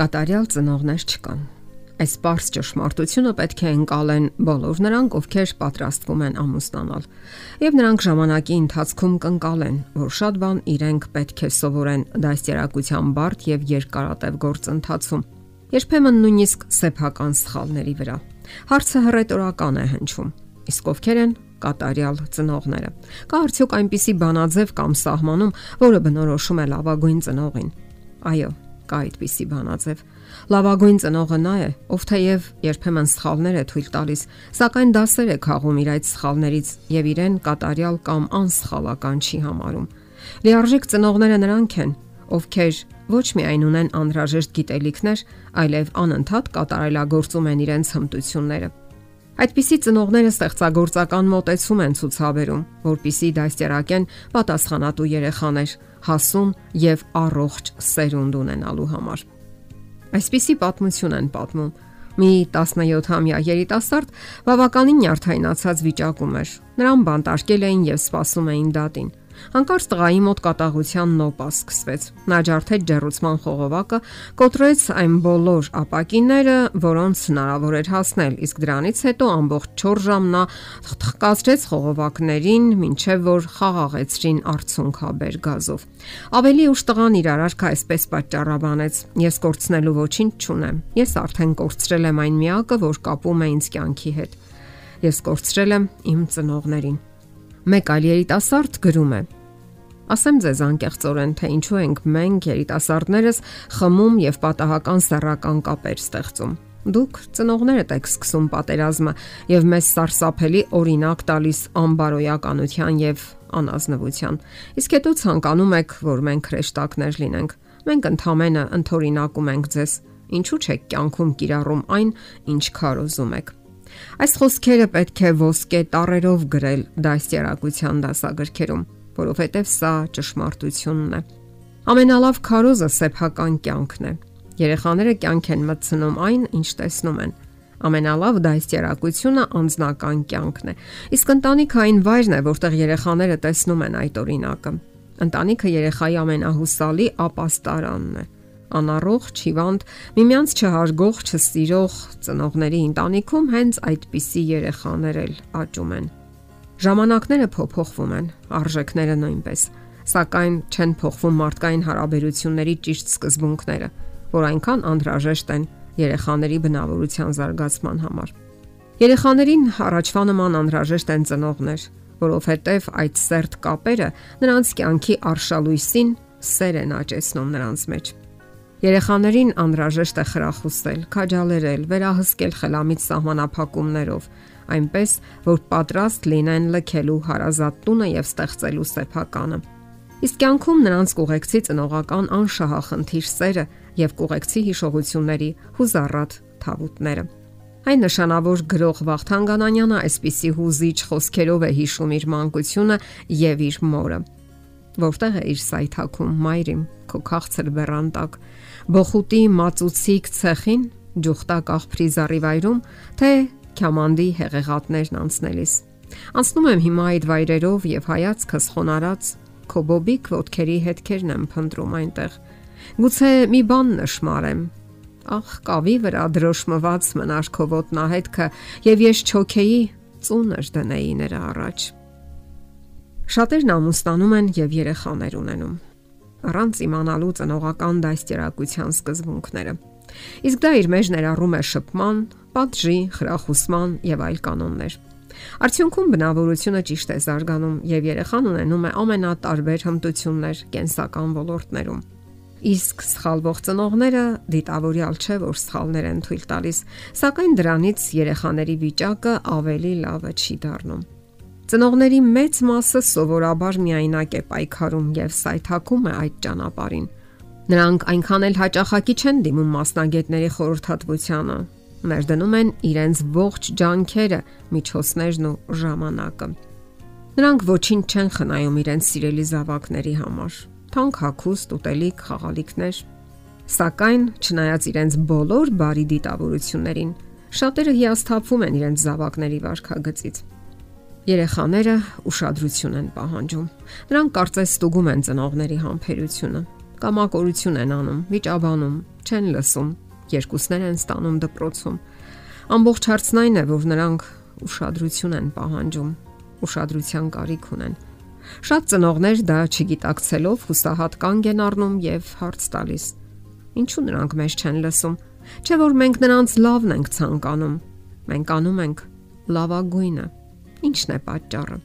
Կատարյալ ծնողներ չկան։ Այս པարս ճշմարտությունը պետք է ընկալեն բոլոր նրանք, ովքեր պատրաստվում են ամուսնանալ։ Եվ նրանք ժամանակի ընթացքում կընկալեն, որ շատ բան իրենք պետք է սովորեն դաստիարակության բարդ եւ երկարատև գործընթացում։ Երբեմն նույնիսկ սեփական սխալների վրա։ Հարցը հռետորական է հնչում։ Իսկ ովքեր են կատարյալ ծնողները։ Կա արդյոք այնպիսի բանաձև կամ սահմանում, որը բնորոշում է լավագույն ծնողին։ Այո, կա այդպիսի բանաձև։ Լավագույն ծնողը նա է, ով թեև երբեմն սխալներ է թույլ տալիս, սակայն դասեր է քաղում իր այդ սխալներից եւ իրեն կատարյալ կամ անսխալական չի համարում։ Լիարժեք ծնողները նրանք են, ովքեր ոչ միայն ունեն անհրաժեշտ գիտելիքներ, այլև անընդհատ կատարելագործում են իրենց հմտությունները։ Այդպիսի ծնողները ստեղծագործական մոտեցում են ցուցաբերում, որpիսի դաստիարակեն պատասխանատու երեխաներ, հասուն եւ առողջ սերունդ ունենալու համար։ Այսպիսի պատմություն են պատմում։ Մի 17-ամյա երիտասարդ բավականին նյարդայնացած վիճակում էր։ Նրան բանտարկել էին եւ սպասում էին դատին։ Հանկարծ տղայի մոտ կատաղության նոպա սկսվեց։ Նա ջարդեց ջեռուցման խողովակը, կոտրեց այն բոլոր ապակիները, որոնց հնարավոր էր հասնել, իսկ դրանից հետո ամբողջ 4 ժամ նա թխկացրեց խողովակներին, ինչև որ խաղաղեցրին արցունքաբեր գազով։ Ավելի ուշ տղան իր արարքը այսպես պատճառաբանեց. Ես կորցնելու ոչինչ չունեմ։ Ես արդեն կորցրել եմ այն միակը, որ կապում է ինձ կյանքի հետ։ Ես կորցրել եմ իմ ծնողներին Մեկ այլ երիտասարդ գրում է. Ասեմ ձեզ անկեղծորեն, թե ինչու ենք մենք երիտասարդներս խմում եւ պատահական սեռական կապեր ստեղծում։ Դուք ծնողներդ եք սկսում պատերազմը եւ մեզ սարսափելի օրինակ տալիս անբարոյականության եւ անազնվության։ Իսկ հետո ցանկանում եք, որ մենք հրեշտակներ լինենք։ Մենք ընդհանրապես ընթորինակում ենք ձեզ։ Ինչու՞ չեք կյանքում կիրառում այն, ինչ քարոզում եք։ Այս խոսքերը պետք է ոսկե տառերով գրել դաստիարակության դասագրքերում, որովհետև սա ճշմարտությունն է։ Ամենալավ քարոզը սեփական կյանքն է։ Երեխաները կյանք են մտցնում այն, ինչ տեսնում են։ Ամենալավ դաստիարակությունը անձնական կյանքն է։ Իսկ ընտանիքը այն վայրն է, որտեղ երեխաները տեսնում են այդ օրինակը։ Ընտանիքը երեխայի ամենահուսալի ապաստարանն է անառողջ, հիվանդ, միմյանց չհարգող, չսիրող ծնողների ընտանիքում հենց այդպիսի երեխաներ էլ աճում են։ Ժամանակները փոփոխվում են, արժեքները նույնպես, սակայն չեն փոխվում մարդկային հարաբերությունների ճիշտ սկզբունքները, որ այնքան անհրաժեշտ են երեխաների բնավորության զարգացման համար։ Երեխաներին առաջվա նման անհրաժեշտ են ծնողներ, որովհետև այդ սերտ կապերը նրանց կյանքի արշալույսին սեր են աճեցնում նրանց մեջ։ Երեխաներին անհրաժեշտ է խրախուսել, քաջալերել, վերահսկել խելամիտ սահմանափակումներով, այնպես որ պատրաստ լինեն լքելու հարազատ տունը եւ ստեղծելու սեփականը։ Իսկ կյանքում նրանց կուղեկցի ծնողական անշահախնդիր սերը եւ կուղեկցի հիշողությունների հուզառատ թավուտները։ Այն նշանավոր գրող Վախթան Գանանյանը այսպիսի հուզիչ խոսքերով է հիշում իր մանկությունը եւ իր մորը որտեղ է իր սայթակում մայրիմ քո քաղցր բեռան տակ բոխուտի մածուցիկ ցեղին ջուխտակ աղբրի զառիվայրում թե քյամանդի հեղեղատներն անցնելիս անցնում եմ հիմա այդ վայրերով եւ հայացքս խոնարած քո բոբիկ ոդքերի հետքերն եմ փնտրում այնտեղ գուցե մի բան նշмарեմ ախ կավի վրա դրոշմված մնար քո ոտնահետքը եւ ես չոքեի ծունը դնեի նրա առաջ Շատերն ամուսնանում են եւ երեխաներ ունենում առանց իմանալու ծնողական դաստիարակության սկզբունքները։ Իսկ դա իր մեջ ներառում է շփման, պատժի, խրախուսման եւ այլ կանոններ։ Արդյունքում բնավորությունը ճիշտ է զարգանում եւ երեխան ունենում է ամենատարբեր հմտություններ կենսական ոլորտներում։ Իսկ սխալվող ծնողները դիտավորյալ չէ, որ սխալներ են թույլ տալիս, սակայն դրանից երեխաների վիճակը ավելի լավը չի դառնում։ Ծնողների մեծ մասը սովորաբար միայնակ է պայքարում եւ սայթակում է այդ ճանապարհին։ Նրանք այնքան էլ հաճախակի չեն դիմում մասնագետների խորհրդատվությանը, ներդնում են իրենց ողջ ջանքերը, միջոցներն ու ժամանակը։ Նրանք ոչինչ չեն խնայում իրենց սիրելի զավակների համար։ Թանկ հագուստ, ուտելիք, խաղալիքներ։ Սակայն, չնայած իրենց բոլոր բարի դիտավորություններին, շատերը հիասթափվում են իրենց զավակների վարքագծից Երեխաները ուշադրություն են պահանջում։ Նրանք կարծես ստուգում են ծնողների համբերությունը։ կամակորություն են անում, վիճաբանում, չեն լսում, երկուսներ են ստանում դպրոցում։ Ամբողջ հարցն այն է, որ նրանք ուշադրություն են պահանջում, ուշադրության կարիք ունեն։ Շատ ծնողներ դա չգիտակցելով հուսահատ կանգ են առնում եւ հարց տալիս. Ինչու նրանք մեզ չեն լսում։ Չէ որ մենք նրանց լավն ենք ցանկանում։ Մենք անում ենք լավագույնը։ Ինչն է պատճառը։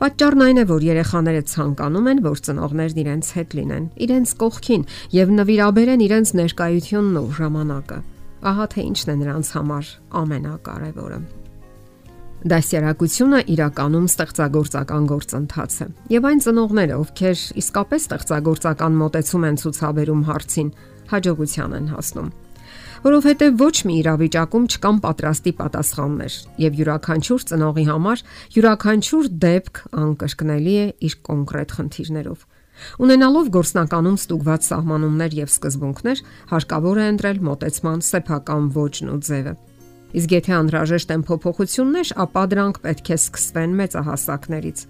Պատճառն այն է, որ երեխաները ցանկանում են, որ ծնողներն իրենց հետ լինեն, իրենց կողքին եւ նվիրաբերեն իրենց ներկայությունն ու ժամանակը։ Ահա թե ինչն է նրանց համար ամենակարևորը։ Դասյարակությունը իրականում ստեղծագործական գործընթաց է, եւ այն ծնողները, ովքեր իսկապես ստեղծագործական մոտեցում են ցուցաբերում հարցին, հաջողության են հասնում որովհետև ոչ մի իրավիճակում չկան պատրաստի պատասխաններ եւ յուրաքանչյուր ծնողի համար յուրաքանչյուր դեպք անկրկնելի է իր կոնկրետ խնդիրներով։ Ունենալով գործնականում ստուգված սահմանումներ եւ սկզբունքներ, հարկավոր է ընտրել մոտեցման սեփական ոճն ու ձևը։ Իսկ եթե անհրաժեշտ են փոփոխություններ, ապա դրանք պետք է սկսվեն մեծահասակներից։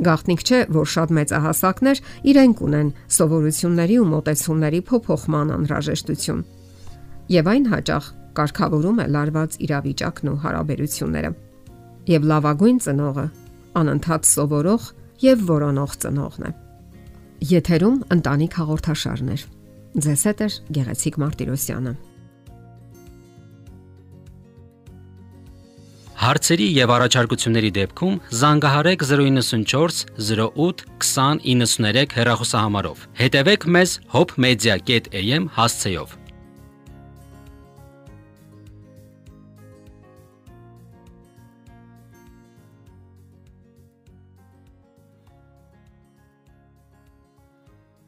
Գաղտնիք չէ, որ շատ մեծահասակներ իրենք ունեն սովորությունների ու մոտեցումների փոփոխման անհրաժեշտություն եւ այն հաճախ կարգավորում է լարված իրավիճակն ու հարաբերությունները։ Եվ լավագույն ծնողը անընդհատ սովորող եւ որոնող ծնողն է։ Եթերում ընտանիք հաղորդաշարներ։ Ձեզ հետ է Գեղեցիկ Մարտիրոսյանը։ Հարցերի եւ առաջարկությունների դեպքում զանգահարեք 094 08 2093 հեռախոսահամարով։ Հետևեք մեզ hopmedia.am հասցեով։